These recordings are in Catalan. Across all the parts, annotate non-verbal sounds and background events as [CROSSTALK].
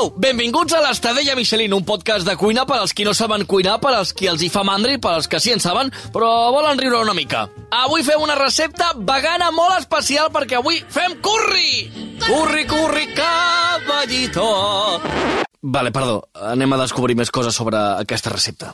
Esteu? Benvinguts a l'Estadella Michelin, un podcast de cuina per als qui no saben cuinar, per als qui els hi fa mandra i per als que sí en saben, però volen riure una mica. Avui fem una recepta vegana molt especial perquè avui fem curri! Curri, curri, caballito! Vale, perdó. Anem a descobrir més coses sobre aquesta recepta.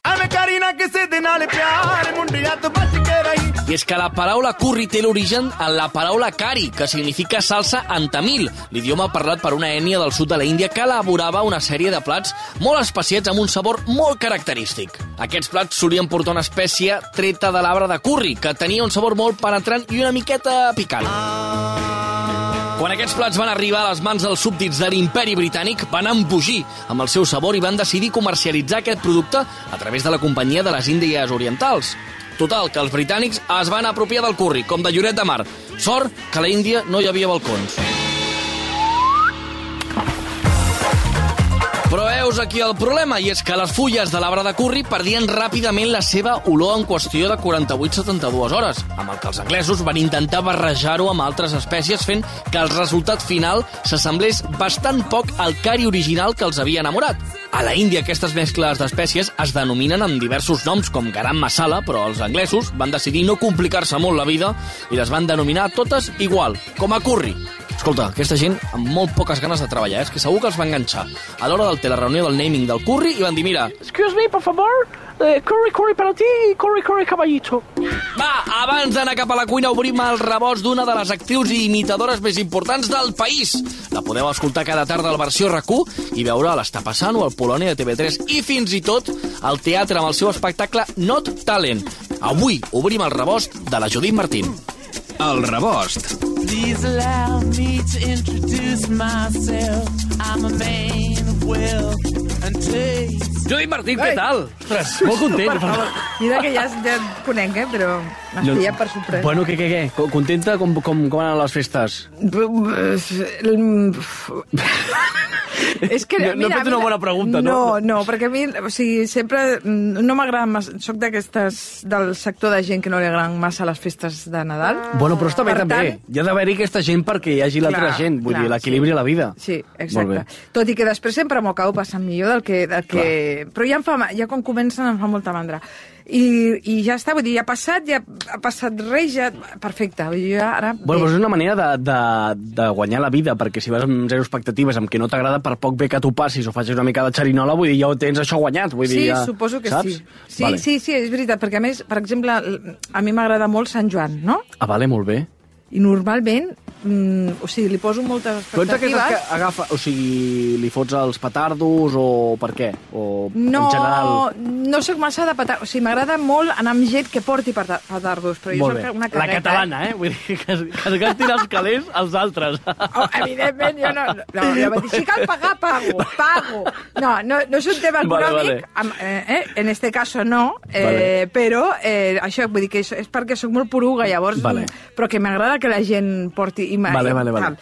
I és que la paraula curri té l'origen en la paraula kari, que significa salsa en tamil, l'idioma parlat per una ènia del sud de la Índia que elaborava una sèrie de plats molt especiats amb un sabor molt característic. Aquests plats solien portar una espècie treta de l'arbre de curri, que tenia un sabor molt penetrant i una miqueta picant. Ah. Quan aquests plats van arribar a les mans dels súbdits de l'imperi britànic, van embogir amb el seu sabor i van decidir comercialitzar aquest producte a través de la companyia de les Índies Orientals. Total, que els britànics es van apropiar del curri, com de Lloret de Mar. Sort que a la Índia no hi havia balcons. Veus aquí el problema, i és que les fulles de l'arbre de curri perdien ràpidament la seva olor en qüestió de 48-72 hores, amb el que els anglesos van intentar barrejar-ho amb altres espècies, fent que el resultat final s'assemblés bastant poc al cari original que els havia enamorat. A la Índia aquestes mescles d'espècies es denominen amb diversos noms com garam masala, però els anglesos van decidir no complicar-se molt la vida i les van denominar totes igual, com a curri. Escolta, aquesta gent amb molt poques ganes de treballar, eh? és que segur que els va enganxar. A l'hora del té la reunió del naming del curri i van dir, mira, Excuse me, por favor. Eh, curry, curry para ti y curry, curry caballito. va, abans d'anar cap a la cuina obrim el rebost d'una de les actrius i imitadores més importants del país. La podeu escoltar cada tarda a la versió rac i veure a l'Està passant o al Polònia de TV3 i fins i tot al teatre amb el seu espectacle Not Talent. Avui obrim el rebost de la Judit Martín. El rebost. Please allow me to introduce myself I'm a man of wealth and taste Judit Martín, què tal? Ostres, molt content. Mira que ja, ja et conec, eh? però m'has pillat per sorpresa. Bueno, què, què, què? Co- Contenta com, com, com van les festes? [LAUGHS] És que, No- no he fet una bona pregunta, no? No, no, perquè a mi, o sigui, sempre mm, no m'agrada massa, soc d'aquestes, del sector de gent que no li agraden massa les festes de Nadal. Bueno, però està bé Per també. tant- Hi ha d'haver-hi aquesta gent perquè hi hagi l'altra gent, vull clar, dir, l'equilibri sí. a la vida. Sí, exacte. Tot i que després sempre m'ho acabo passant millor del que... Del que... Però ja, em fa, ja quan comencen em fa molta mandra. I, I ja està, vull dir, ja ha passat, ja ha passat res, ja... Perfecte, vull dir, ara... Bueno, però és una manera de, de, de guanyar la vida, perquè si vas amb zero expectatives, amb que no t'agrada, per poc bé que t'ho passis o facis una mica de xerinola, vull dir, ja ho tens això guanyat. Vull Sí, dir, ja, suposo que saps? sí. Sí, vale. sí, sí, és veritat, perquè a més, per exemple, a mi m'agrada molt Sant Joan, no? Ah, vale, molt bé. I normalment, mm, o sigui, li poso moltes Tu ets expectatives. que agafa, o sigui, li fots els petardos o per què? O No, en general... no sóc massa de petar... O sigui, m'agrada molt anar amb gent que porti peta- petardos, però jo sóc una La cagueta. catalana, eh? Vull dir que es, que es gastin els calés als altres. Oh, evidentment, jo no... No, jo vaig dir, si cal pagar, pago, pago. No, no, no és un tema Vale, econòmic, vale. amb, eh, eh, en este caso no, eh, Vale. però eh, això, vull dir que és, és perquè sóc molt poruga, llavors, Vale. però que m'agrada que la gent porti... I, Vale, vale, vale. tal.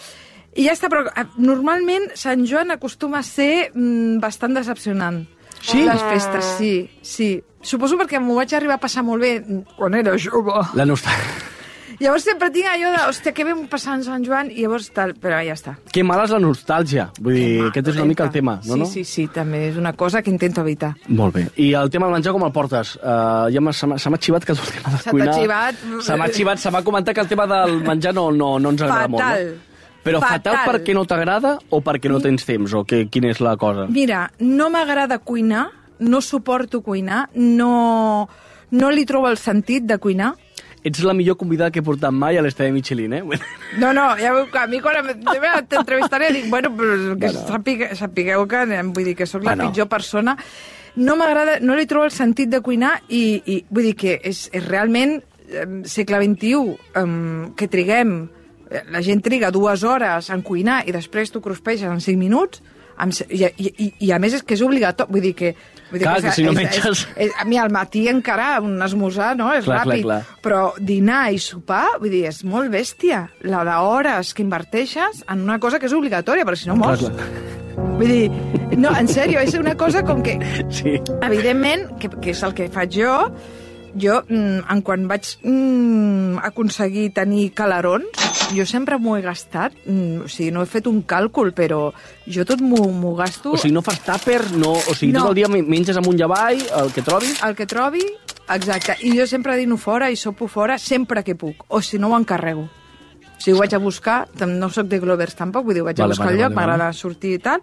I ja està, però eh, normalment Sant Joan acostuma a ser mm, bastant decepcionant. Sí? Les festes, sí, sí. Suposo perquè m'ho vaig arribar a passar molt bé quan era jove. La nostàlgia. Llavors sempre tinc allò de, hòstia, què vam passar en Sant Joan? I llavors tal, però ja està. Que mala és la nostàlgia. Vull dir, aquest és una mica el tema, no? sí, no? Sí, sí, també és una cosa que intento evitar. Molt bé. I el tema del menjar com el portes? Uh, ja se m'ha xivat que el tema de Se t'ha cuinar... xivat? Se m'ha xivat, se m'ha comentat que el tema del menjar no, no, no ens agrada molt. Fatal. No? Però fatal. Fatal. perquè no t'agrada o perquè no tens temps? O que, quina és la cosa? Mira, no m'agrada cuinar, no suporto cuinar, no, no li trobo el sentit de cuinar. Ets la millor convidada que he portat mai a l'estadi Michelin, eh? No, no, ja veu que a mi quan t'entrevistaré dic, bueno, però que Bueno. sapigueu, sapigueu que eh, vull dir que sóc la Bueno. pitjor persona. No m'agrada, no li trobo el sentit de cuinar i, i vull dir que és, és realment segle XXI eh, que triguem, la gent triga dues hores en cuinar i després tu cruspeixes en cinc minuts, Se- I, i, i, a més és que és obligatori, vull dir que... Vull dir Clar, és- que si no és- menges- És, és, a mi al matí encara un esmorzar, no? És Clar, clar, ràpid. clar. Però dinar i sopar, vull dir, és molt bèstia. La d'hores que inverteixes en una cosa que és obligatòria, perquè si no mors. Vull dir, no, en sèrio, és una cosa com que Sí. evidentment, que, que és el que faig jo, jo, mm, en quan vaig mm, aconseguir tenir calarons, jo sempre m'ho he gastat, mm, o sigui, no he fet un càlcul, però jo tot m'ho gasto O sigui, no fas tàper, no... O sigui, No. tot el dia men- menges amunt i avall, el que trobis... el que trobi, exacte, i jo sempre dino fora i sopo fora sempre que puc, o si no ho encarrego. Si ho vaig a buscar, no sóc de Glovers tampoc, vull dir, ho vaig a Vale, buscar vale, al lloc, vale, m'agrada sortir i tal,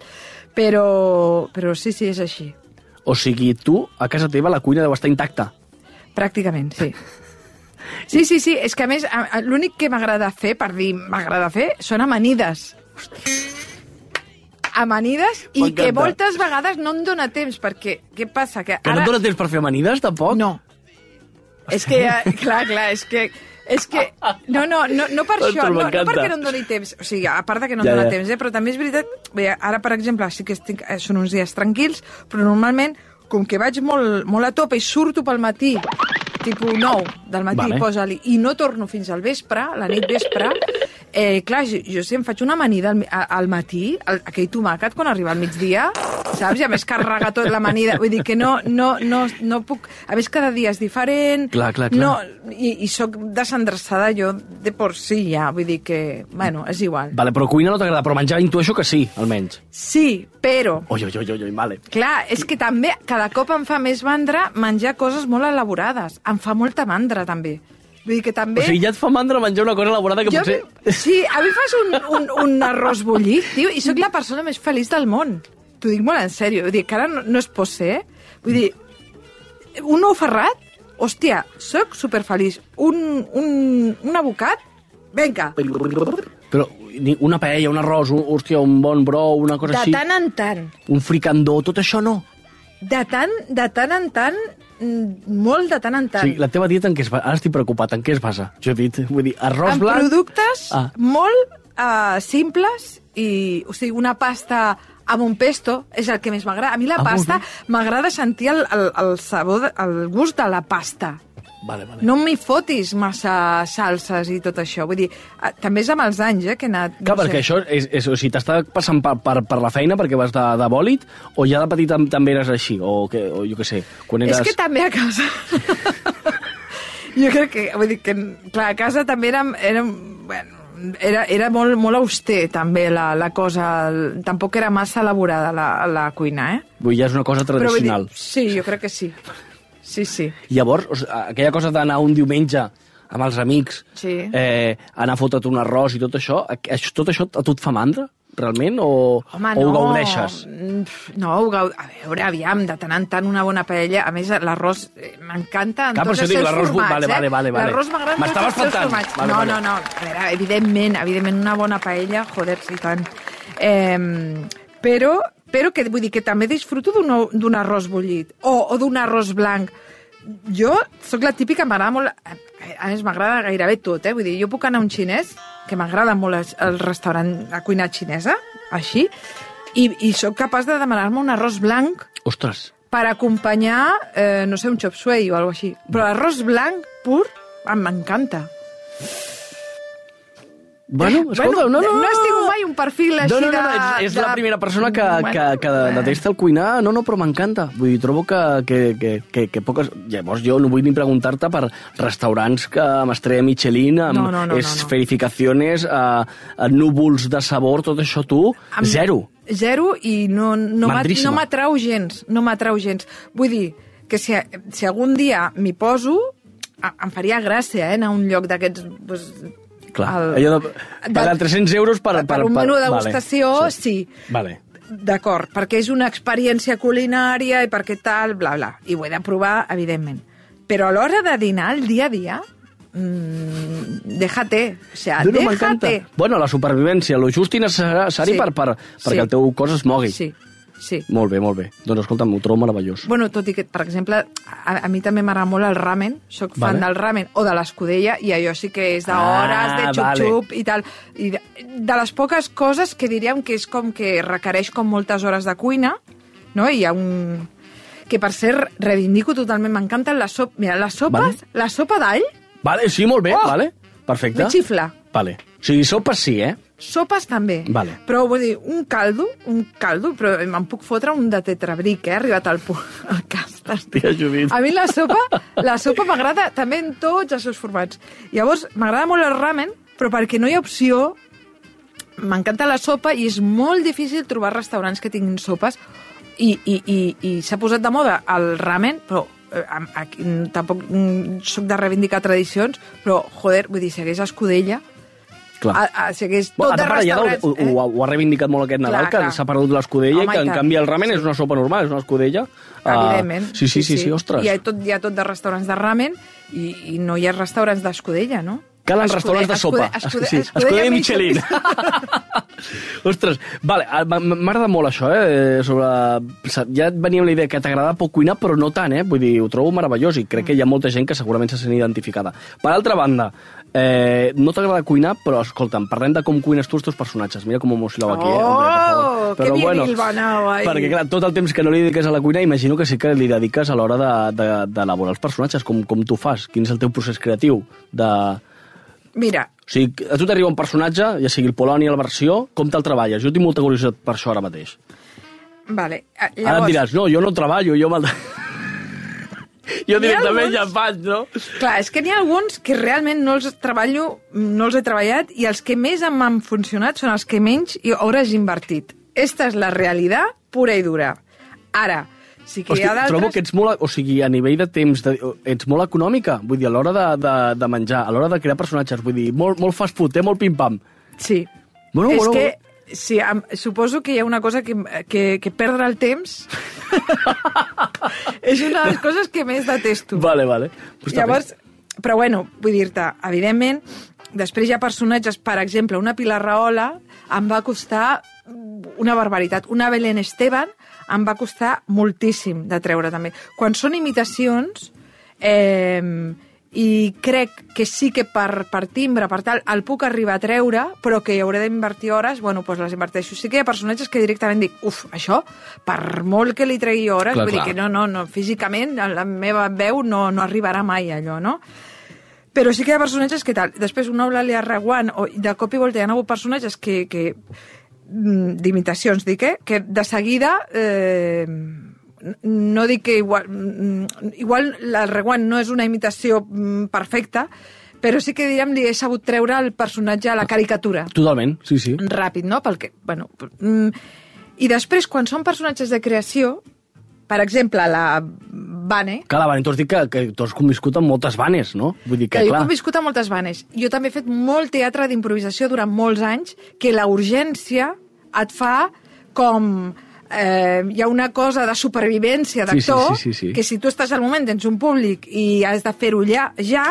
però, però sí, sí, és així. O sigui, tu, a casa teva, la cuina deu estar intacta. Pràcticament, sí. Sí, sí, sí, és que a més l'únic que m'agrada fer, per dir m'agrada fer, són amanides. Amanides i que moltes vegades no em dóna temps, perquè què passa? Que, Que no ara... et dóna temps per fer amanides, tampoc? No. És que, eh, clar, clar, és que... És que, no, no, no, no per Ostres, això, no, no perquè no em doni temps, o sigui, a part de que no em Ja, dona ja. temps, eh, però també és veritat, bé, ara, per exemple, sí que estic, eh, són uns dies tranquils, però normalment, com que vaig molt, molt a tope i surto pel matí, tipus 9 del matí, Vale. posa-li, i no torno fins al vespre, la nit vespre, eh, clar, jo, jo si em faig una amanida al, al matí, el, aquell tomàquet quan arriba al migdia, saps? I a més carrega tot l'amanida, vull dir que no, no, no, no puc... A més, cada dia és diferent, Clar, clar, clar. no, i, i sóc desendreçada jo de por sí ja, vull dir que, bueno, és igual. Vale, però cuina no t'agrada, però menjar intueixo que sí, almenys. Sí, però, Oi, oi, oi, oi, oi, vale. clar, és que també cada cop em fa més mandra menjar coses molt elaborades. Em fa molta mandra, també. Vull dir que també... O sigui, ja et fa mandra menjar una cosa elaborada que jo, potser... Sí, a mi fas un, un, un arròs bullit, tio, i sóc la persona més feliç del món. T'ho dic molt en sèrio. Vull dir, que ara no, no es pot ser, eh? Vull dir, un ou ferrat, hòstia, sóc superfeliç. Un, un, un abocat, vinga, Però ni- una paella, un arròs, un, hòstia, un bon brou, una cosa de així... tant en tant. Un fricandó, tot això no. De tant, de tant en tant, molt de tant en tant. sigui, la teva dieta en què es basa? Ara estic preocupat, en què es basa? Jo he dit, vull dir, arròs en blanc... productes Ah. molt uh, simples i, o sigui, una pasta amb un pesto és el que més m'agrada. A mi la Ah, pasta m'agrada sentir el, el, el sabor, el gust de la pasta. Vale, vale. No m'hi fotis massa salses i tot això. Vull dir, eh, també és amb els anys, eh, que he anat... Clar, no perquè sé. això és, és, o sigui, t'està passant per, per, per la feina perquè vas de, de bòlit o ja de petit tam- també eres així? O, que, o jo què sé, quan eres... És que també a casa... [LAUGHS] jo crec que, vull dir que, clar, a casa també érem, érem bueno, era, era molt, molt auster també la, la cosa, tampoc era massa elaborada la, la cuina, eh? Vull dir, ja és una cosa Però vull dir, tradicional. sí, jo crec que sí. Sí, sí. Llavors, aquella cosa d'anar un diumenge amb els amics, Sí. eh, anar a fotre't un arròs i tot això, tot això a tu et fa mandra, realment, o, Home, o ho no. gaudeixes? Mm, No, ho gau... a veure, aviam, de tant en tant una bona paella. A més, l'arròs eh, m'encanta en Clar, tots els seus bu- formats, vale, eh? vale, vale, vale. L'arròs m'agrada en tots els seus formats. Vale, no, vale. no, no, a veure, evidentment, evidentment una bona paella, joder, sí, tant. Eh, però, però que vull dir que també disfruto d'un arròs bullit o, o d'un arròs blanc. Jo sóc la típica, m'agrada molt... A més, m'agrada gairebé tot, eh? Vull dir, jo puc anar a un xinès, que m'agrada molt el, restaurant, la cuina xinesa, així, i, i sóc capaç de demanar-me un arròs blanc Ostres, per acompanyar, eh, no sé, un chop suey o alguna així. Però l'arròs blanc pur m'encanta. Bueno, escolta, no, no, no, no has tingut mai un perfil així no, no, no, de... és, és la de- primera persona que, Bueno, que, que bueno. detesta el cuinar. No, no, però m'encanta. Vull dir, trobo que, que, que, que, que poques... Llavors jo no vull ni preguntar-te per restaurants que amb estrella Michelin, amb No, no, no, no, no. esferificaciones, eh, eh, núvols de sabor, tot això tu, Amb- zero. Zero i no, no no m'atrau gens, no m'atrau gens. Vull dir que si, si algun dia m'hi poso, em faria gràcia, eh, anar a un lloc d'aquests... Pues, Clar, al- allò de pagar 300 euros per... per, per un menú de vale, degustació, sí. Vale. D'acord, perquè és una experiència culinària i perquè tal, bla, bla. I ho he de provar, evidentment. Però a l'hora de dinar, el dia a dia, mmm, déjate. O sea, No, déjate. Bueno, la supervivència, lo just i necessari Sí. per, per, perquè Sí. el teu cos es mogui. Sí, sí. Molt bé, molt bé. Doncs escolta'm, ho trobo meravellós. Bueno, tot i que, per exemple, a, a mi també m'agrada molt el ramen, sóc fan Vale. del ramen o de l'escudella, i allò sí que és d'hores, Ah, de vale. xup-xup i tal. I de, de les poques coses que diríem que és com que requereix com moltes hores de cuina, no? I hi ha un... Que, per cert, reivindico totalment, m'encanten les sopes... Mira, les sopes, Vale. la sopa d'all, Vale, sí, molt bé, Oh! vale. Perfecte. me xifla. Vale. O sigui, sopes sí, eh? Sopes també. Vale. Però vull dir, un caldo, un caldo, però me'n puc fotre un de tetrabric, eh? Arribat al punt. [LAUGHS] al cas. Hòstia. A mi la sopa, la sopa m'agrada també en tots els seus formats. Llavors, m'agrada molt el ramen, però perquè no hi ha opció, m'encanta la sopa i és molt difícil trobar restaurants que tinguin sopes i, i, i, i s'ha posat de moda el ramen, però eh, aquí, tampoc mm, sóc de reivindicar tradicions, però, joder, vull dir, segueix Escudella, Clar. a, a, segueix tot Bueno, de ja ho, restaurants... ho, ho, ha- ho ha reivindicat molt aquest Nadal, Clar, que s'ha perdut l'escudella, Home, que i en tant. canvi el ramen és una sopa normal, és una escudella. Ah, Evidentment. sí, sí, sí, sí, ostres. Hi ha, tot, hi ha tot de restaurants de ramen i, i no hi ha restaurants d'escudella, no? Calen Escude- restaurants de sopa. escude- sí, escudella escudella Michelin. [LAUGHS] Ostres, vale, a- m- m'agrada molt això, eh? Sobre... Ja et venia amb la idea que t'agrada poc cuinar, però no tant, eh? Vull dir, ho trobo meravellós i crec que hi ha molta gent que segurament se sent identificada. Per altra banda, eh, no t'agrada cuinar, però escolta'm, parlem de com cuines tu els teus personatges. Mira com m'emocioneu aquí, eh? Oh, Hombre, per favor. que anar, ai. perquè clar, tot el temps que no li dediques a la cuina, imagino que sí que li dediques a l'hora d'elaborar de, de, els personatges, com, com tu fas, quin és el teu procés creatiu de... Mira, O sigui, a tu t'arriba un personatge, ja sigui el Polònia, la versió, com te'l treballes? Jo tinc molta curiositat per això ara mateix. vale. eh, Ara em Llavors, diràs, no, jo no treballo, jo me'l... jo directament ja faig, no? Clar, és que n'hi ha alguns que realment no els treballo, no els he treballat i els que més em han funcionat són els que menys i hores he invertit. Esta és la realitat pura i dura. Ara, sí que Hosti, hi ha trobo d'altres... que ets molt, o sigui, a nivell de temps, de, ets molt econòmica, vull dir, a l'hora de, de, de menjar, a l'hora de crear personatges, vull dir, molt, molt fast food, eh? molt pim-pam. Sí. Bueno, és bueno, que, sí, em, suposo que hi ha una cosa que, que, que perdre el temps [LAUGHS] és una de les coses que més detesto. Vale, vale. Pues Llavors, però bueno, vull dir-te, evidentment, després hi ha personatges, per exemple, una Pilar Rahola em va costar una barbaritat. Una Belén Esteban em va costar moltíssim de treure, també. Quan són imitacions, eh, i crec que sí que per, per timbre, per tal, el puc arribar a treure, però que hi hauré d'invertir hores, bueno, doncs les inverteixo. Sí que hi ha personatges que directament dic, uf, això, per molt que li tregui hores, Clar, vull clar. dir que no, no, no, físicament la meva veu no, no arribarà mai a allò, no? Però sí que hi ha personatges que tal. Després, una Eulàlia Reguant, o de cop i volta hi ha hagut personatges que, que mm, d'imitacions, dic, eh? que de seguida eh, no dic que igual, igual la Reguant no és una imitació mm, perfecta, però sí que diríem li he sabut treure el personatge a la caricatura Totalment, sí, sí. ràpid, no? Perquè, bueno, mm, I després, quan són personatges de creació, per exemple, la Vane, Clar, Vane, tu has dit que, que tu has conviscut amb moltes vanes, no? Vull dir que, que jo he clar... conviscut a moltes vanes. Jo també he fet molt teatre d'improvisació durant molts anys, que la urgència et fa com... Eh, hi ha una cosa de supervivència Sí, sí, d'actor, sí, sí, sí. que si tu estàs al moment, tens un públic i has de fer-ho ja, ja,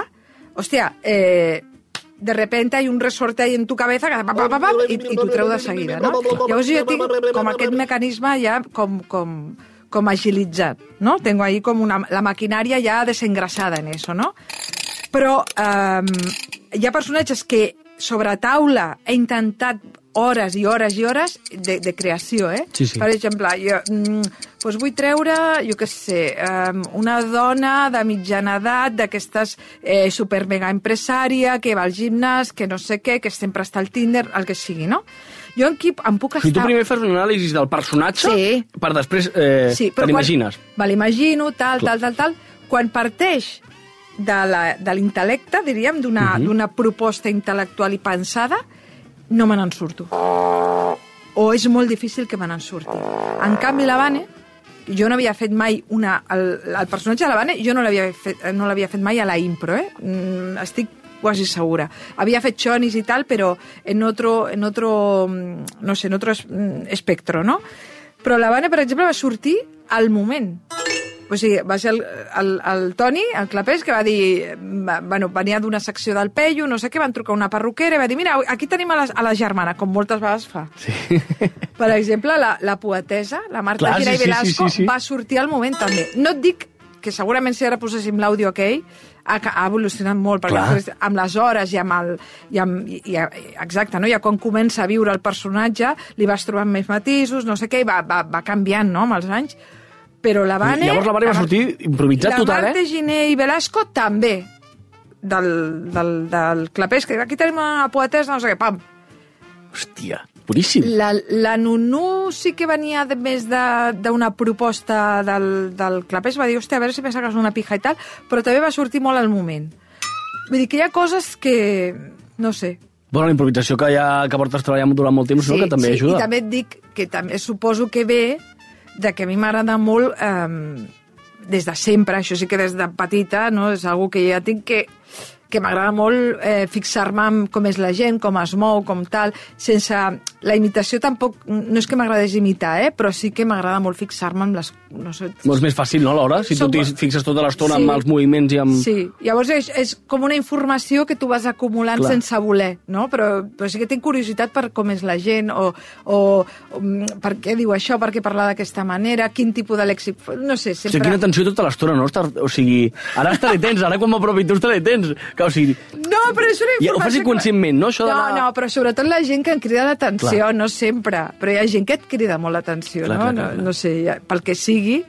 hòstia, eh, de repente hay un resorte ahí en tu cabeza que pa, pa, pa, pa, i, i t'ho treu de seguida, no? Llavors jo tinc com aquest mecanisme ja com, com, com agilitzat, no? Tengo ahí com una, la maquinària ja desengrasada en eso, no? Però eh, hi ha personatges que sobre taula he intentat hores i hores i hores de, de creació, eh? Sí, sí. Per exemple, jo mm, doncs vull treure, jo què sé, um, una dona de mitjana edat, d'aquestes eh, super mega empresària, que va al gimnàs, que no sé què, que sempre està al Tinder, el que sigui, no? Jo aquí em puc O sigui, tu estar... primer fas un anàlisi del personatge Sí. per després eh, Sí, te l'imagines. Me l'imagino, tal, Clar. tal, tal, tal. Quan parteix de l'intel·lecte, diríem, d'una Mhm. d'una proposta intel·lectual i pensada, no me n'en surto. O és molt difícil que me n'en surti. En canvi, la Vane, jo no havia fet mai una... El, el personatge de la Vane jo no l'havia fet, no l'havia fet mai a la impro, eh? Mm, estic quasi segura. Havia fet xonis i tal, però en otro, en otro mm, no sé, en otro mm, espectro, no? Però la Vane, per exemple, va sortir al moment. O sigui, va ser el, el, el Toni, el Clapés, que va dir... Va, bueno, venia d'una secció del Peyu, no sé què, van trucar una perruquera i va dir, mira, aquí tenim a la, a la germana, com moltes vegades fa. Sí. Per exemple, la, la poetesa, la Marta Clar, Gira sí, i sí, Velasco, sí, sí, sí. va sortir al moment també. No et dic que segurament si ara poséssim l'àudio aquell ha, ha evolucionat molt, perquè Clar. amb les hores i amb el... I amb, i, i, exacte, no? ja quan comença a viure el personatge li vas trobant més matisos, no sé què, i va, va, va canviant no? amb els anys. Però la Vane... Llavors la Vane va sortir improvisat la total, Marta eh? Giné i Velasco també del, del, del Clapés, que aquí tenim una poetesa, no sé què, pam, Hòstia, boníssim. la, la Nunu sí que venia de, més de- d'una proposta del, del Clapés, va dir, hòstia, a veure si me saques una pija i tal, però també va sortir molt al moment. Vull dir que hi ha coses que, no sé... Bueno, la improvisació que, ja, que portes treballant durant molt temps, no? que també sí, ajuda. I també et dic que també suposo que ve de que a mi m'agrada molt eh, des de sempre, això sí que des de petita, no? és algo que ja tinc que que m'agrada molt eh, fixar-me en com és la gent, com es mou, com tal, sense... La imitació tampoc... No és que m'agradés imitar, eh? però sí que m'agrada molt fixar-me en les... No sé, No és més fàcil, no, alhora? Si Som- tu t'hi fixes tota l'estona Sí. amb els moviments i amb... Sí, llavors és, és com una informació que tu vas acumulant Clar. Sense voler, no? Però, però sí que tinc curiositat per com és la gent, o, o, o per què diu això, per què parla d'aquesta manera, quin tipus de lèxic... No sé, O sigui, sempre... quina tensió tota l'estona, no? Estar, o sigui, ara estaré tens, ara quan m'apropi tu estaré tens. Que, o sigui, No, però és una Ja, ho informació... fas que- inconscientment, no? Això No, d'anar- no, però sobretot la gent que em crida l'atenció, no sempre, però hi ha gent que et crida molt l'atenció, no? clar, clar, no? clar. No sé, ja, pel que sigui,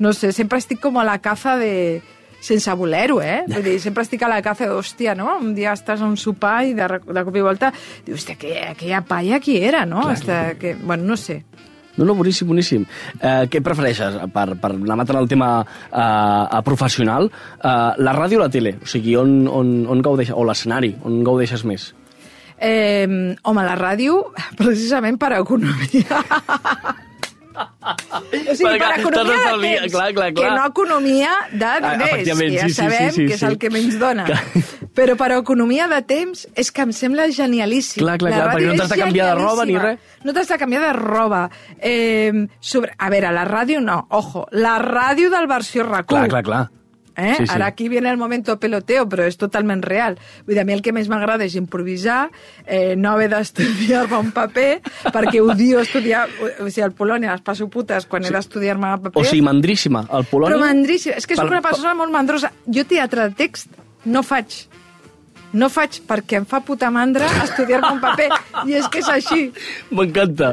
no sé, sempre estic com a la caza de sense voler-ho, eh? Vull dir, sempre estic a la caza d'hòstia, no? Un dia estàs a un sopar i de, de cop i volta dius, hòstia, aquella, aquella paia qui era, no? Clar, Hasta que, bueno, no sé. No, no, boníssim, boníssim. Eh, què prefereixes, per, per anar matant el tema eh, a professional? Eh, la ràdio o la tele? O sigui, on, on, on gaudeixes? O l'escenari, on gaudeixes més? Eh, home, la ràdio, precisament per economia. O sigui, per economia de temps, clar, clar, que clar. no economia de Ah, diners, efectivament, que ja sí, sí, sabem sí, sí, que és sí. el que menys dona. Clar. Però per economia de temps és que em sembla genialíssim. Clar, clar, La clar, perquè no t'has de canviar de roba ni res. No t'has de canviar de roba. Eh, sobre, a veure, la ràdio no, ojo, la ràdio del versió RAC1. Clar, clar, clar. Eh? Sí, sí. Ara aquí viene el momento peloteo, però és totalment real. Vull dir, a mi el que més m'agrada és improvisar, eh, no haver d'estudiar-me un paper, perquè odio estudiar... O sigui, al Polònia les passo putes quan he d'estudiar-me un paper. O sigui, mandríssima. El Polònia... Però mandríssim. És que Per- una persona molt mandrosa. Jo teatre de text no faig. No faig perquè em fa puta mandra estudiar-me un paper. I és que és així. M'encanta.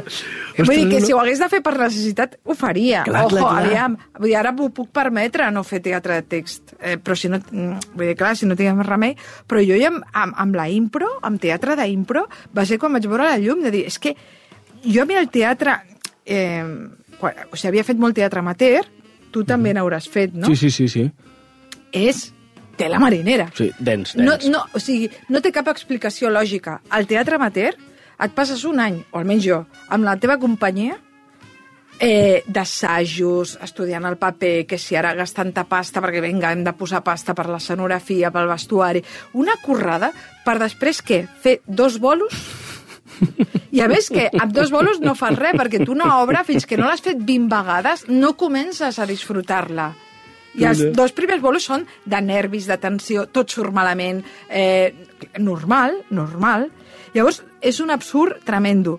Vull dir que no, si ho hagués de fer per necessitat, ho faria. Clar, Ojo, clar, clar. aviam. Vull dir, ara m'ho puc permetre no fer teatre de text. Eh, però si no... mm, Vull dir, clar, si no tinguem més remei... Però jo ja amb, amb, amb la impro, amb teatre d'impro, va ser quan vaig veure la llum de dir, és que jo a mi el teatre... Eh, quan, o sigui, havia fet molt teatre amateur, tu també n'hauràs fet, no? Sí, sí, sí, sí. És tela marinera. Sí, dens, No, dens. no, o sigui, no té cap explicació lògica. Al teatre amateur et passes un any, o almenys jo, amb la teva companyia, eh, d'assajos, estudiant el paper, que si ara gas tanta pasta, perquè vinga, hem de posar pasta per l'escenografia, pel vestuari, una currada per després què? Fer dos bolos i a més que amb dos bolos no fas res, perquè tu una obra, fins que no l'has fet 20 vegades, no comences a disfrutar-la. I els dos primers bolos són de nervis, de tensió, tot surt malament, eh, normal, normal. Llavors, és un absurd tremendo.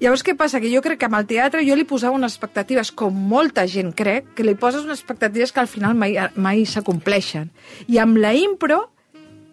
Llavors, què passa? Que jo crec que amb el teatre jo li posava unes expectatives, com molta gent crec, que li poses unes expectatives que al final mai, mai s'acompleixen. I amb la impro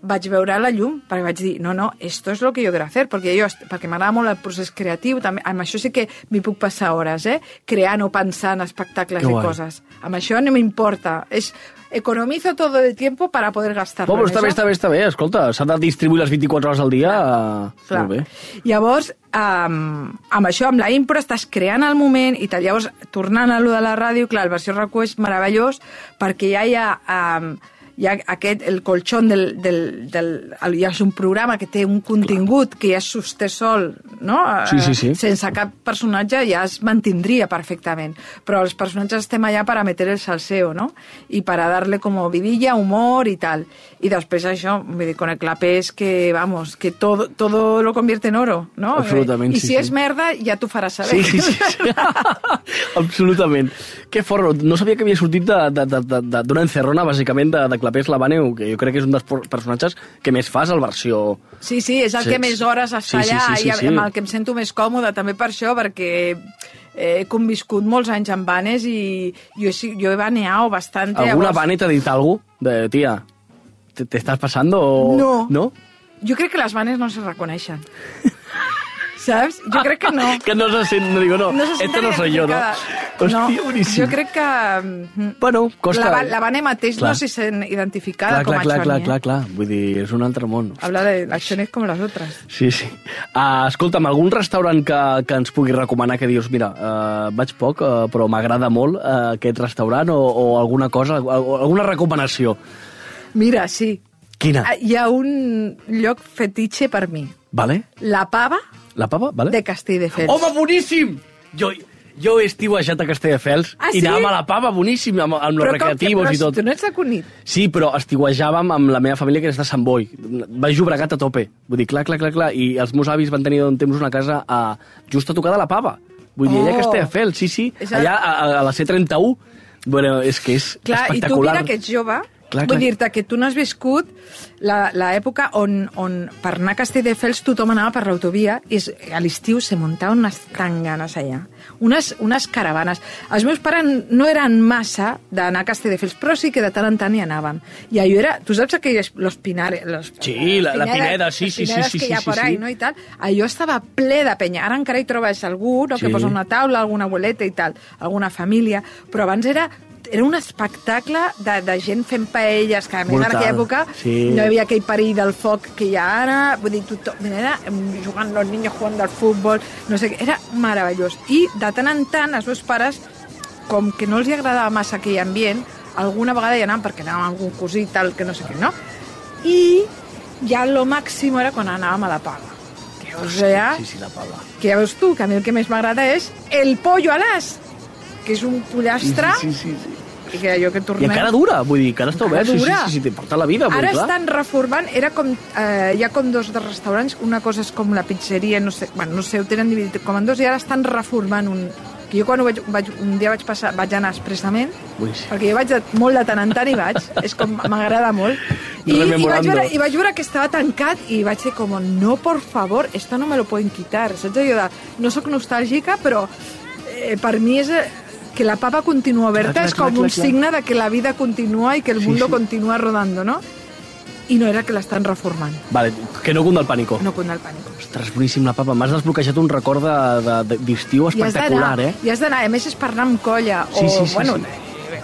vaig veure la llum, perquè vaig dir, no, no, esto es lo que yo quiero hacer, perquè, jo, perquè m'agrada molt el procés creatiu, també, amb això sí que m'hi puc passar hores, eh? creant o pensant espectacles Que i guai. coses. Amb això no m'importa, és economizo todo el tiempo para poder però en està bé, està bé, està bé. Escolta, s'ha de distribuir les 24 hores al dia. eh, Clar. Molt bé. Llavors, um, amb això, amb la impro, estàs creant el moment i tal. Llavors, tornant a lo de la ràdio, clar, el versió RAC1 és meravellós perquè ja hi ha... Um, hi ha aquest, el colxón del, del, del, el, ja és un programa que té un contingut que ja sosté sol no? Sí, sí, sí. Eh, Sense cap personatge ja es mantindria perfectament. Però els personatges estem allà para meter el salseo, ¿no? Y para darle como vidilla, humor y tal. Y después això, vull dir, con el clapé és que, vamos, que todo, todo lo convierte en oro, no? Absolutament, I sí, si sí. és merda, ja t'ho faràs saber. Sí, sí, sí. sí. [LAUGHS] Absolutament. Que forro. No sabia que havia sortit d'una encerrona, bàsicament, de, de Clapés Labaneu, que jo crec que és un dels personatges que més fas al versió... Sí, sí, és el Sí. que més hores està Sí, sí, allà sí, sí, i sí. El que em sento més còmode, també per això, perquè he conviscut molts anys amb vanes i jo, jo he baneado bastante. Alguna llavors- vane t'ha dit alguna de, tia, te, te estás pasando o... No. No? Jo crec que les vanes no se reconeixen. [LAUGHS] Saps? Jo crec que no. [LAUGHS] Que no se sent, no digo, no, No se senten no soy yo, no? Hòstia, no, boníssim. jo crec que... mm, Bueno, costa... La, va- la Vane mateix Clar. no s'hi sent identificada clar, com clar, a clar, Choni, clar, eh? clar, clar. Vull dir, és un altre món. Habla de la Choni com les altres. Sí, sí. Uh, escolta'm, algun restaurant que, que ens pugui recomanar que dius, mira, uh, vaig poc, uh, però m'agrada molt uh, aquest restaurant o, o alguna cosa, alguna recomanació? Mira, sí. Quina? Ah, Hi ha un lloc fetitxe per mi. Vale? La pava La pava? Vale? de Castelldefels. Home, boníssim! Jo, jo he estiuejat a Castelldefels Ah, i sí? anàvem a la pava, boníssim, amb, amb Però recreativos però i tot. Tu no ets de Cunit. Sí, però estiuejàvem amb la meva família que és de Sant Boi. Vaig Llobregat a tope. Vull dir, clar, clar, clar, clar. I els meus avis van tenir un temps una casa a, just a tocar de la pava. Vull dir, allà a Oh. Castelldefels, sí, sí. Allà a, a, a la C31. Bueno, és que és Clar, i tu espectacular. mira que ets jove, Clar, vull clar. dir-te que tu no has viscut la- l'època on, on per anar a Castelldefels tothom anava per l'autovia i a l'estiu se muntaven unes tanganes allà, unes, unes caravanes. Els meus pares no eren massa d'anar a Castelldefels, però sí que de tant en tant hi anàvem. I allò era, tu saps aquells, los pinares, los, Sí, la- la pineda, sí, sí, sí, sí, que hi ha sí, por sí, ahí, sí. no, i tal. Allò estava ple de penya. Ara encara hi trobes algú, no, Sí. que posa una taula, alguna abueleta i tal, alguna família, però abans era era un espectacle de, de gent fent paelles, que a més Brutal, en aquella època sí. no hi havia aquell perill del foc que hi ha ara, vull dir, tothom, era jugant los niños jugant al futbol, no sé què, era meravellós. I de tant en tant els meus pares, com que no els agradava massa aquell ambient, alguna vegada hi anaven perquè anàvem algun cosí tal, que no sé què, no? I ja lo màxim era quan anàvem a la pala. Que, o sea, Sí, sí, la pava. que ja veus tu, que a mi el que més m'agrada és el pollo a l'as, que és un pollastre Sí, sí, sí, sí. i que allò que I tornem... encara dura, vull dir, encara està obert, sí, sí, sí, sí, sí, porta la vida, Ara dir, clar. estan reformant, era com, eh, hi ha com dos de restaurants, una cosa és com la pizzeria, no sé, bueno, no sé, ho tenen dividit com en dos, i ara estan reformant un... Que jo quan ho vaig, vaig, un dia vaig passar, vaig anar expressament, Boníssim. perquè jo vaig de, molt de tant en tant i vaig, és com, m'agrada molt. I, i, vaig veure, I vaig veure que estava tancat i vaig ser com, no, por favor, esto no me lo pueden quitar. Saps allò de, no sóc nostàlgica, però eh, per mi és... que la papa continua oberta Clar, clar, és com clar, un signe de que la vida continua i que el Sí, mundo sí. continua rodando, ¿no? I no era que l'estan reformant. Vale, que no cunda el pànico. No con el pánico. Ostres, boníssim la papa. M'has desbloquejat un record de- de- de- d'estiu I has espectacular, eh? i has d'anar, a més és per anar amb colla, o, Sí, sí, sí, bueno, sí.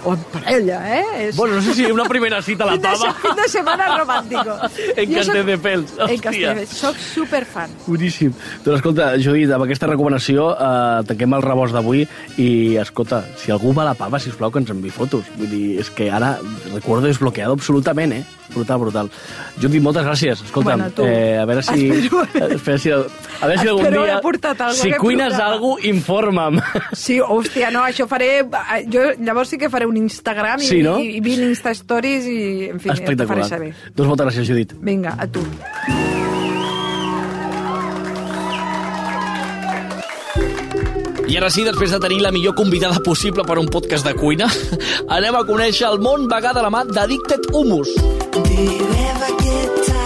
O amb parella, eh? És... Bueno, no sé si una primera cita a la [LAUGHS] [LAUGHS] de, pava. fin de setmana romàntico. En soc- Castelldefels, En hòstia. Castelldefels, soc superfan. Boníssim. Doncs escolta, Judit, amb aquesta recomanació eh, tanquem el rebost d'avui i, escolta, si algú va a la pava, sisplau, que ens enviï fotos. Vull dir, és que ara recuerdo desbloqueado absolutament, eh? Brutal, brutal. Judit, moltes gràcies. Escolta'm, Bueno, tu. eh, a veure si... Espero- [LAUGHS] Espera, si, a veure si algun dia... portat algo si cuines alguna cosa, informa'm. Sí, hòstia, no, això faré... Jo llavors sí que faré un Instagram i, Sí, no? i, i 20 Insta Stories i, en fi, et faré saber. Doncs moltes gràcies, Judit. Vinga, a tu. I ara sí, després de tenir la millor convidada possible per un podcast de cuina, [LAUGHS] anem a conèixer el món vegà de la mà d'Addicted Hummus. Do you ever get tired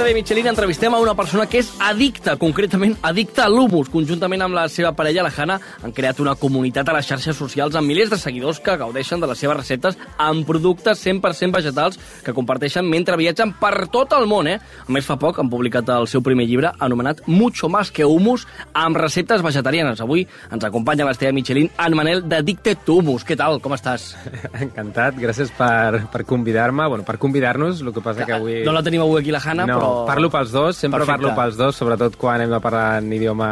wanted Avui a l'Estadi Michelin entrevistem a una persona que és addicta, concretament addicta a l'humus. Conjuntament amb la seva parella, la Hanna, han creat una comunitat a les xarxes socials amb milers de seguidors que gaudeixen de les seves receptes amb productes 100% vegetals que comparteixen mentre viatgen per tot el món. Eh? A més, fa poc han publicat el seu primer llibre anomenat Mucho más que humus amb receptes vegetarianes. Avui ens acompanya a l'Estadi Michelin en Manel d'Addicted to Humus. Què tal? Com estàs? [LAUGHS] Encantat, gràcies per, per convidar-me, bueno, per convidar-nos, el que passa que avui... No la tenim avui aquí, la Hanna, no, però... parlo pels dos, sempre Perfecte. parlo pels dos, sobretot quan hem de parlar en idioma...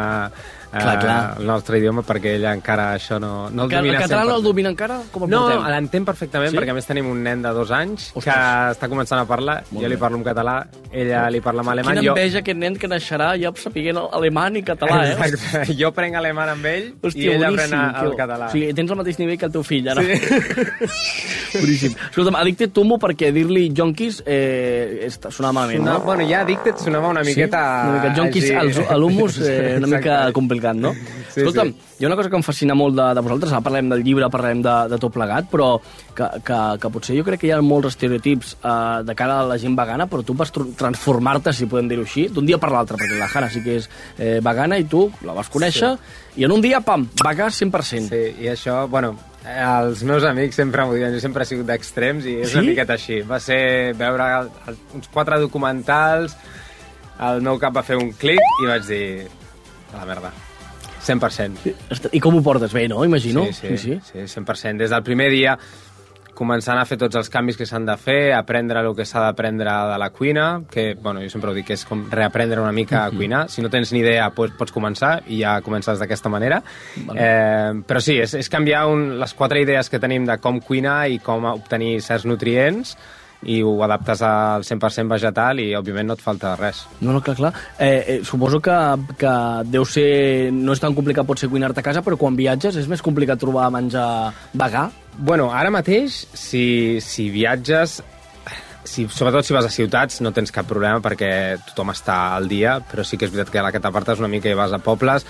eh, Clar, clar. el nostre idioma, perquè ella encara això no, no el Que el domina català no el 100%. domina encara? Com el No, l'entén perfectament, Sí? perquè a més tenim un nen de dos anys Ostres. que està començant a parlar, Molt jo li parlo en català, ella li parla en alemany, Quina jo... enveja aquest nen que naixerà ja sapiguent alemany i català, eh? Exacte. [LAUGHS] Jo prenc alemany amb ell Hòstia, i ell boníssim, aprèn tio. el català. O sigui, tens el mateix nivell que el teu fill, ara. Sí. [LAUGHS] boníssim. Escolta'm, Addicted Tumbo, perquè dir-li jonquis eh, està- sonava malament, Sona, no? bueno, ja Addicted sonava una miqueta... Sí? Una mica jonquis als, a l'humus, eh, una [LAUGHS] mica Exacte. Complicat, no? [LAUGHS] Sí, Escolta'm, sí. hi ha una cosa que em fascina molt de, de vosaltres, ara parlem del llibre, parlem de, de tot plegat, però que, que, que potser jo crec que hi ha molts estereotips eh, de cara a la gent vegana, però tu vas tr- transformar-te, si podem dir-ho així, d'un dia per l'altre, perquè la Hanna sí que és eh, vegana i tu la vas conèixer, i en un dia, pam, vegà 100%. Sí, i això, bueno, els meus amics sempre m'ho diuen, jo sempre he sigut d'extrems i és Sí? una miqueta així. Va ser veure el, el, uns quatre documentals, el meu cap va fer un clic i vaig dir, a la merda, 100%. Est- I com ho portes? Bé, no? Imagino. Sí, sí, sí, 100%. Des del primer dia començant a fer tots els canvis que s'han de fer, aprendre el que s'ha d'aprendre de la cuina, que, bueno, jo sempre ho dic, que és com reaprendre una mica a cuinar. Si no tens ni idea, pots, pots començar i ja comences d'aquesta manera. Eh, però sí, és, és canviar un, les quatre idees que tenim de com cuinar i com obtenir certs nutrients i ho adaptes al 100% vegetal i, òbviament, no et falta res. No, no, clar, clar. Eh, eh, suposo que, que deu ser... No és tan complicat pot ser cuinar-te a casa, però quan viatges és més complicat trobar menjar vegà. Bueno, ara mateix, si, si viatges, si, sobretot si vas a ciutats, no tens cap problema perquè tothom està al dia, però sí que és veritat que a la que t'apartes una mica i vas a pobles,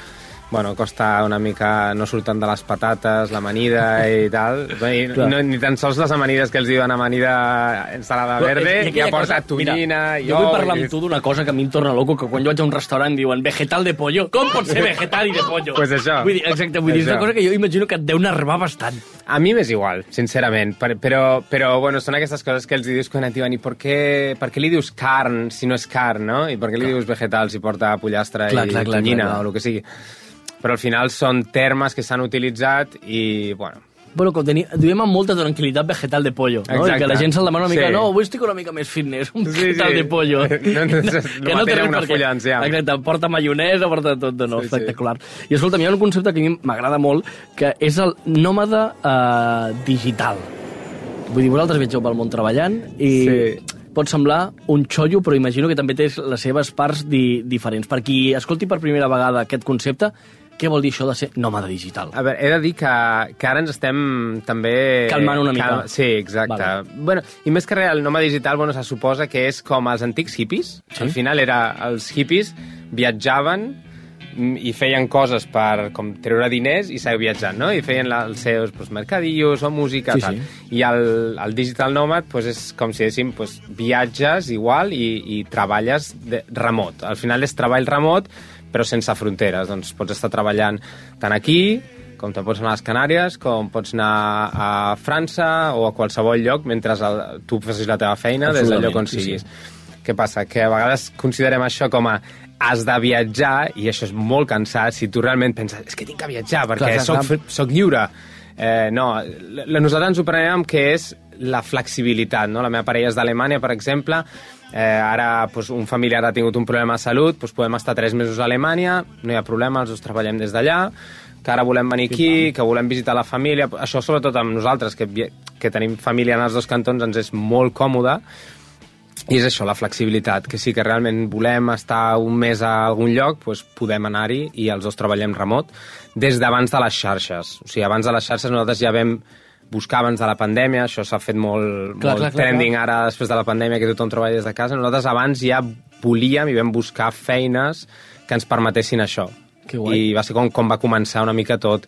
bueno, costa una mica, no surten de les patates, l'amanida i tal. I, no, ni tan sols les amanides que els diuen amanida ensalada verde, I ja aquella porta cosa- tonyina mira, i Jo vull parlar i- amb tu d'una cosa que a mi em torna loco, que quan jo vaig a un restaurant diuen vegetal de pollo. Com pot ser vegetal i de pollo? Pues això. Vull dir, exacte, vull dir, és una cosa que jo imagino que et deu nervar bastant. A mi m'és igual, sincerament, per, però, però bueno, són aquestes coses que els dius quan et diuen i per què, per què li dius carn si no és carn, no? I per què li dius vegetal si porta pollastre Clar, i clar, clar, tonyina clar, clar. o el que sigui? Però al final són termes que s'han utilitzat i, bueno, Bueno, com teni, duem amb molta tranquil·litat vegetal de pollo, no? I Exacte. que la gent se'l demana una mica, Sí. no, avui estic una mica més fitness, un Sí, vegetal sí. de pollo. [LAUGHS] No, no, no, no té res una perquè- fulla. Exacte, porta maionesa, porta tot, no, Sí, sí. espectacular. I escolta'm, hi ha un concepte que a mi m'agrada molt, que és el nòmada eh, digital. Vull dir, vosaltres viatgeu pel món treballant i Sí. pot semblar un xollo, però imagino que també té les seves parts di diferents. Per qui escolti per primera vegada aquest concepte, què vol dir això de ser nòmada digital? A veure, he de dir que, que ara ens estem també... Calmant una mica. Sí, exacte. Vale. Vale. Bueno, I més que res, el nòmada digital bueno, se suposa que és com els antics hippies. Sí. Al final era, els hippies viatjaven mm, i feien coses per com treure diners i seguir viatjant, no? I feien la, els seus pues, mercadillos o música, Sí, tal. sí. I el, el digital nomad pues, és com si diguéssim, pues, viatges igual i, i treballes de, remot. Al final és treball remot, però sense fronteres. Doncs pots estar treballant tant aquí, com te pots anar a les Canàries, com pots anar a França o a qualsevol lloc mentre el, tu facis la teva feina des del lloc on Absolutament, sí, siguis. Què passa? Que a vegades considerem això com a has de viatjar i això és molt cansat si tu realment penses és que tinc que viatjar perquè Clar, clar, soc, soc lliure. Eh, no, la, nosaltres ens ho prenem que és la flexibilitat. No? La meva parella és d'Alemanya, per exemple, eh, ara pues, un familiar ha tingut un problema de salut, pues, podem estar tres mesos a Alemanya, no hi ha problema, els dos treballem des d'allà, que ara volem venir aquí, que volem visitar la família, això sobretot amb nosaltres, que, que tenim família en els dos cantons, ens és molt còmode, i és això, la flexibilitat, que sí que realment volem estar un mes a algun lloc, doncs podem anar-hi i els dos treballem remot des d'abans de les xarxes. O sigui, abans de les xarxes nosaltres ja vam buscar abans de la pandèmia, això s'ha fet molt, Clar, molt clar, clar, trending ara després de la pandèmia, que tothom treballa des de casa. Nosaltres abans ja volíem i vam buscar feines que ens permetessin això. Que guai. I va ser com, com va començar una mica tot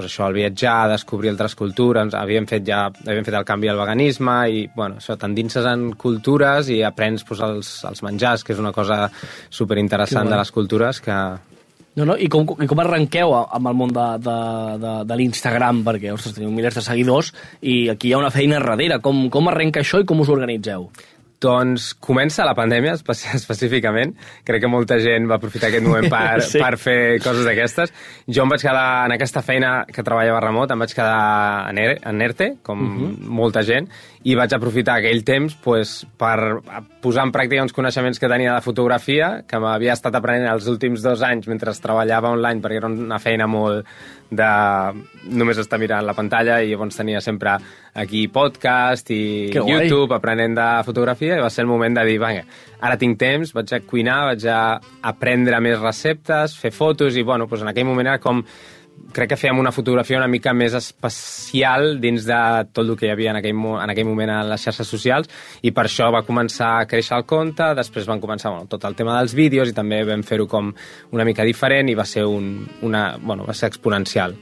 pues això, el viatjar, descobrir altres cultures, havíem fet ja havíem fet el canvi al veganisme i, bueno, això, t'endinses en cultures i aprens pues, els, els menjars, que és una cosa superinteressant de les cultures que... No, no, i com, i com arrenqueu amb el món de, de, de, de l'Instagram? Perquè, ostres, teniu milers de seguidors i aquí hi ha una feina darrere. Com, com arrenca això i com us organitzeu? Doncs comença la pandèmia, espe- [LAUGHS] específicament. Crec que molta gent va aprofitar aquest moment [LAUGHS] per, Sí. sí. per fer coses d'aquestes. Jo em vaig quedar en aquesta feina que treballava remot, em vaig quedar en, ER, en ERTE, com uh -huh. molta gent, i vaig aprofitar aquell temps pues, per posar en pràctica uns coneixements que tenia de fotografia, que m'havia estat aprenent els últims dos anys mentre treballava online, perquè era una feina molt de només estar mirant la pantalla i llavors tenia sempre aquí podcast i Que guai. YouTube aprenent de fotografia i va ser el moment de dir, vinga, ara tinc temps, vaig a cuinar, vaig a aprendre més receptes, fer fotos i, bueno, doncs en aquell moment era com crec que fèiem una fotografia una mica més especial dins de tot el que hi havia en aquell, en aquell moment a les xarxes socials i per això va començar a créixer el compte, després van començar bueno, tot el tema dels vídeos i també vam fer-ho com una mica diferent i va ser, un, una, bueno, va ser exponencial.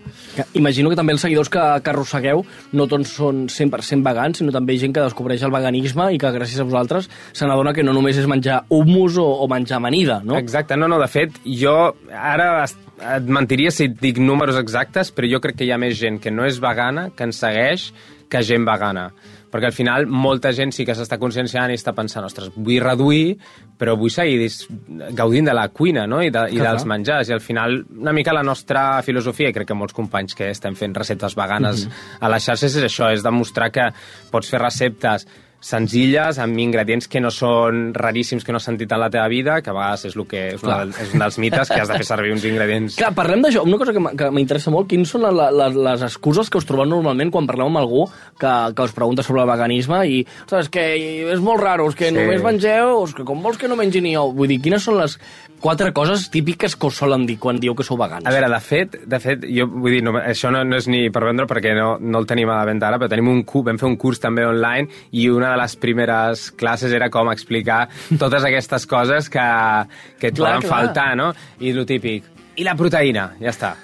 Imagino que també els seguidors que, que arrossegueu no tots són 100% vegans, sinó també gent que descobreix el veganisme i que gràcies a vosaltres se n'adona que no només és menjar hummus o, o menjar amanida, no? Exacte, no, no, de fet, jo ara et mentiria si et dic números exactes, però jo crec que hi ha més gent que no és vegana, que ens segueix, que gent vegana. Perquè al final molta gent sí que s'està conscienciant i està pensant, ostres, vull reduir, però vull seguir gaudint de la cuina no? I, de, i dels menjars. I al final, una mica la nostra filosofia, i crec que molts companys que estem fent receptes veganes a les xarxes, és això, és demostrar que pots fer receptes senzilles, amb ingredients que no són raríssims, que no has sentit en la teva vida, que a vegades és, que, és, una, del- és un dels mites, que has de fer servir uns ingredients... Clar, parlem d'això. Una cosa que m'interessa molt, quins són la, la, les excuses que us trobeu normalment quan parleu amb algú que, que us pregunta sobre el veganisme i, és que és molt raro, és que Sí. només mengeu, és que com vols que no mengi ni ou? Vull dir, quines són les quatre coses típiques que us solen dir quan dieu que sou vegans? A veure, de fet, de fet jo vull dir, no, això no, no és ni per vendre perquè no, no el tenim a la venda ara, però tenim un vam fer un curs també online i una de les primeres classes era com explicar totes aquestes coses que, que et Clar, poden clar. faltar, no? I lo típic. I la proteïna, ja està.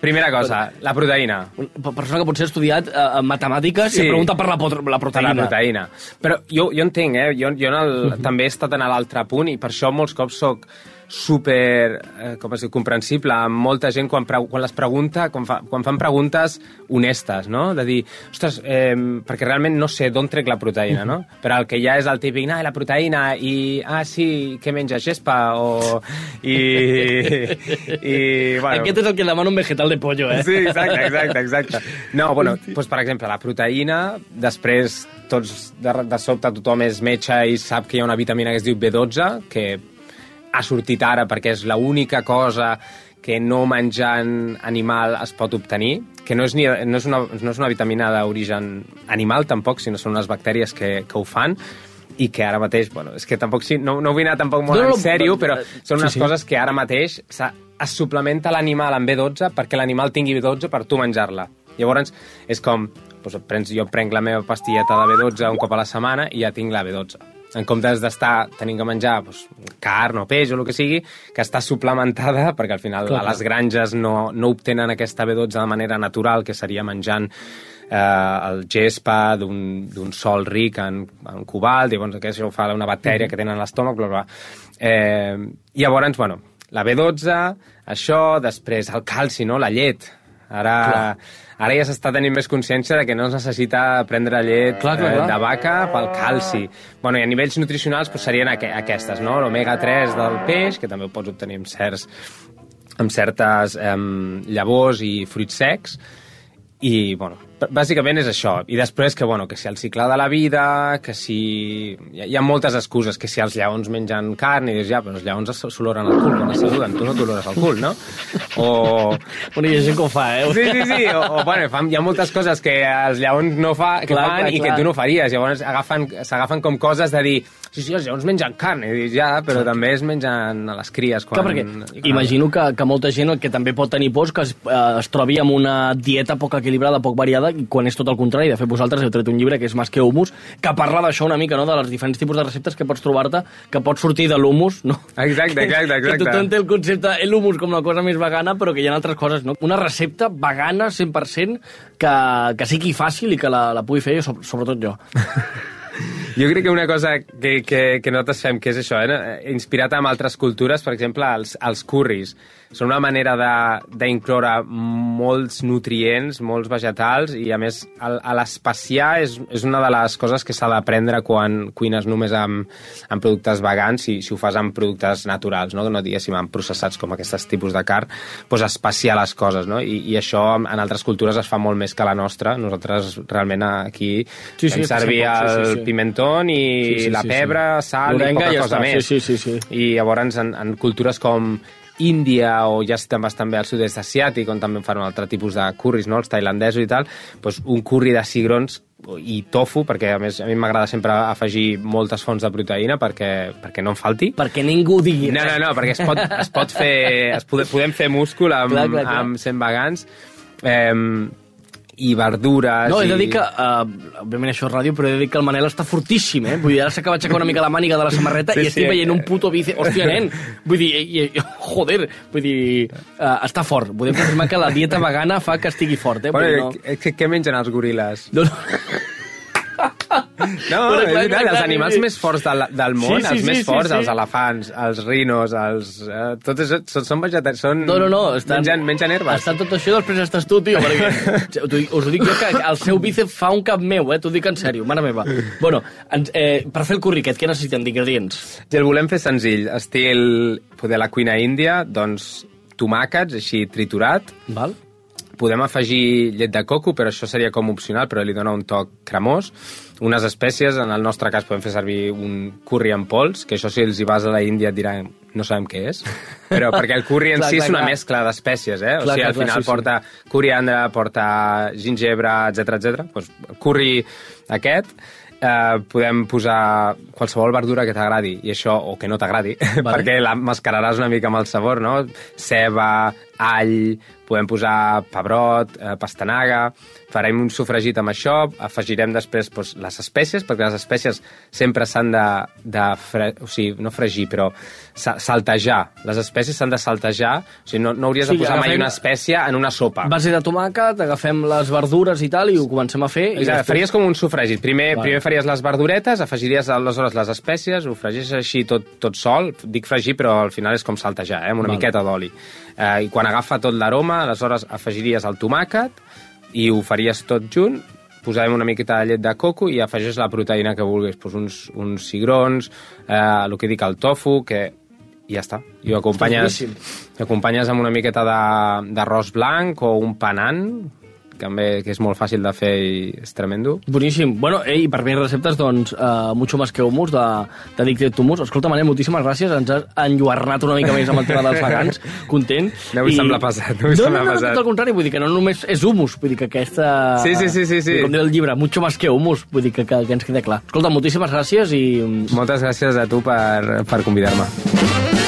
Primera cosa, la proteïna. Una persona que potser ha estudiat eh, matemàtiques Sí. i pregunta per la, la Per proteïna. la proteïna. Però jo, jo entenc, eh? Jo, jo en el, també he estat en l'altre punt i per això molts cops soc super, eh, com es diu, comprensible amb molta gent quan, quan les pregunta, quan, fa, quan fan preguntes honestes, no? De dir, ostres, eh, perquè realment no sé d'on trec la proteïna, no? Però el que ja és el típic, i la proteïna, i, ah, sí, què menges, gespa? O, i, i, bueno... Aquest és el que demana un vegetal de pollo, eh? Sí, exacte, exacte, exacte. No, bueno, doncs, per exemple, la proteïna, després tots de, de sobte tothom és metge i sap que hi ha una vitamina que es diu B12, que ha sortit ara perquè és l'única cosa que no menjant animal es pot obtenir, que no és, ni, no és, una, no és una vitamina d'origen animal tampoc, sinó són unes bactèries que, que ho fan, i que ara mateix, bueno, és que tampoc sí, no, no vull anar tampoc molt No, en sèrio, però sí, són unes sí. coses que ara mateix es suplementa l'animal amb B12 perquè l'animal tingui B12 per tu menjar-la. Llavors, és com, doncs, prens, jo prenc la meva pastilleta de B12 un cop a la setmana i ja tinc la B12. En comptes d'estar tenint que menjar doncs, carn o peix o el que sigui, que està suplementada, perquè al final Clar, a les granges no, no obtenen aquesta B12 de manera natural, que seria menjant eh, el gespa d'un d'un sol ric en, en cobalt, i llavors això ho fa una bactèria que tenen a l'estómac, bla, bla. Eh, llavors, bueno, la B12, això, després el calci, no?, la llet. Ara, ara ja s'està tenint més consciència de que no es necessita prendre llet Clar, clar, eh, clar. de vaca pel calci. Bueno, I a nivells nutricionals doncs, serien aqu aquestes, no? L'omega-3 del peix, que també ho pots obtenir amb certs amb certes eh, llavors i fruits secs, i, bueno, bàsicament és això. I després que, bueno, que si el cicle de la vida, que si... Hi ha, hi ha moltes excuses, que si els lleons mengen carn, i dius, ja, però els lleons s'oloren el cul quan es saluden, tu no t'olores el cul, no? O... Bueno, hi ha gent que ho fa, eh? Sí, sí, sí, o, o bueno, fan, hi ha moltes coses que els lleons no fa, que Clar, fan clar, i que clar. tu no faries. Llavors agafen- s'agafen com coses de dir sí, sí, els lleons mengen carn, i dius, ja, però també es mengen a les cries. Quan... Clar, perquè imagino que, que molta gent el que també pot tenir por que es, eh, es trobi amb una dieta poc equilibrada, poc variada, i quan és tot el contrari. De fet, vosaltres heu tret un llibre que és Más que humus, que parla d'això una mica, no?, de les diferents tipus de receptes que pots trobar-te, que pots sortir de l'humus, no? Exacte, [LAUGHS] exacte, Que exacte. tothom té el concepte, l'humus com la cosa més vegana, però que hi ha altres coses, no? Una recepta vegana 100% que, que sigui fàcil i que la, la pugui fer, so- sobretot jo. [LAUGHS] Jo crec que una cosa que, que, que nosaltres fem, que és això, eh? inspirat en altres cultures, per exemple, els, els curris. Són una manera de- d'incloure molts nutrients, molts vegetals, i a més a l'espaciar és, és una de les coses que s'ha d'aprendre quan cuines només amb, amb productes vegans, si, si ho fas amb productes naturals, no, no diguéssim amb processats com aquests tipus de carn, doncs espaciar les coses, no? I, i això en, altres cultures es fa molt més que la nostra. Nosaltres realment aquí Sí, sí, fem servir sí, sí, el sí, sí. Pimentón i Sí, sí, la sí, sí. pebre, sal L'orenga i poca i ja cosa està. més. Sí, sí, sí, sí. I llavors en, en cultures com Índia o ja estem bastant bé al sud-est asiàtic, on també fan un altre tipus de curris, no? els tailandesos i tal, doncs un curri de cigrons i tofu, perquè a més a mi m'agrada sempre afegir moltes fonts de proteïna perquè, perquè no em falti. Perquè ningú digui No, no, no, perquè es pot, es pot fer... Es pode, podem fer múscul amb, Clar, clar, clar. amb sent vegans. Eh, i verdures... No, he de dir que, uh, òbviament això és ràdio, però he de dir que el Manel està fortíssim, eh? Vull dir, ara s'acaba d'aixecar una mica la màniga de la samarreta Sí, i estic sí. veient un puto bici... Hòstia, nen! Vull dir, i, i, joder, vull dir, uh, està fort. Podem confirmar que la dieta vegana fa que estigui fort, eh? Bueno, no... què, què mengen els goril·les? no... no. No, Bueno, és clar, veritat, clar, els animals més forts del, del món, Sí, sí, els sí, més sí, forts, sí. els elefants, els rinos, els... Eh, tots és, són, són vegetarians, són... No, no, no. Estan, Mengen, mengen herbes. Està tot això, després estàs tu, tio. Perquè, [LAUGHS] us ho dic jo, que el seu bíceps fa un cap meu, eh? T'ho dic en sèrio, mare meva. Bueno, ens, eh, per fer el curri aquest, què necessitem d'ingredients? I el volem fer senzill, estil poder la cuina índia, doncs tomàquets, així triturat, Val? podem afegir llet de coco, però això seria com opcional, però li dona un toc cremós. Unes espècies, en el nostre cas podem fer servir un curri en pols, que això si els hi vas a la Índia et diran no sabem què és, però [LAUGHS] perquè el curri en Clar, si clar, és una clar. mescla d'espècies, eh? Clar, o sigui, clar, al clar, final sí, sí. porta coriandre, porta gingebre, etc etc. Pues, curri aquest, eh, podem posar qualsevol verdura que t'agradi, i això, o que no t'agradi, [LAUGHS] Vale. perquè la mascararàs una mica amb el sabor, no? Ceba, all, podem posar pebrot, eh, pastanaga, farem un sofregit amb això, afegirem després doncs, les espècies, perquè les espècies sempre s'han de, de fre... o sigui, no fregir, però sa- saltejar. Les espècies s'han de saltejar, o sigui, no, no hauries Sí, de posar mai agafem- una espècie en una sopa. Base de tomàquet, agafem les verdures i tal, i ho comencem a fer. I Exacte, després- faries com un sofregit. Primer, Vale. primer faries les verduretes, afegiries aleshores les espècies, ho fregeixes així tot, tot sol. Dic fregir, però al final és com saltejar, eh, amb una Vale. miqueta d'oli. Eh, I quan agafa tot l'aroma, aleshores afegiries el tomàquet i ho faries tot junt, posarem una miqueta de llet de coco i afegeix la proteïna que vulguis, doncs uns, uns cigrons, eh, el que dic, el tofu, que i ja està. I ho acompanyes, ho acompanyes amb una miqueta de- d'arròs blanc o un panant, també que és molt fàcil de fer i és tremendo. Boníssim. Bueno, ei, per més receptes, doncs, uh, mucho más que humus, de, de Dicted to Humus. Escolta, Manel, moltíssimes gràcies. Ens has enlluernat una mica més amb el tema dels vegans. [LAUGHS] Content. No vull semblar pesat, no no, semblar no, no, tot el contrari, vull dir que no només és humus, vull dir que aquesta... Sí, sí, sí, sí, sí. Com diu el llibre, mucho más que humus, vull dir que, que, que ens queda clar. Escolta, moltíssimes gràcies i... Moltes gràcies a tu per, per convidar-me.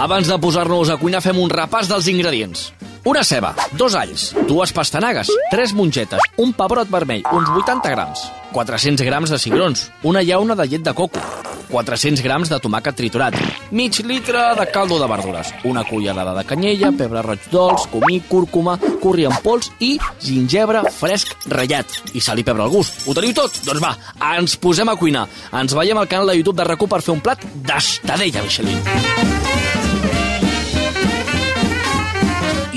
Abans de posar-nos a cuinar fem un repàs dels ingredients. Una ceba, dos alls, dues pastanagues, tres mongetes, un pebrot vermell, uns 80 grams, 400 grams de cigrons, una llauna de llet de coco, 400 grams de tomàquet triturat, mig litre de caldo de verdures, una cullerada de canyella, pebre roig dolç, comí, cúrcuma, curri en pols i gingebre fresc ratllat. I sal i pebre al gust. Ho teniu tot? Doncs va, ens posem a cuinar. Ens veiem al canal de YouTube de RAC1 per fer un plat d'estadella Michelin.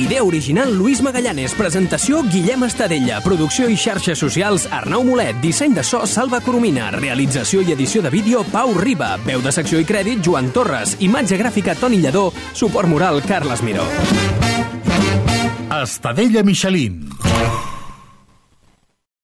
Idea original Luis Magallanes, presentació Guillem Estadella, producció i xarxes socials Arnau Molet, disseny de so Salva Coromina, realització i edició de vídeo Pau Riba, veu de secció i crèdit Joan Torres, imatge gràfica Toni Lledó, suport moral Carles Miró. Estadella Michelin.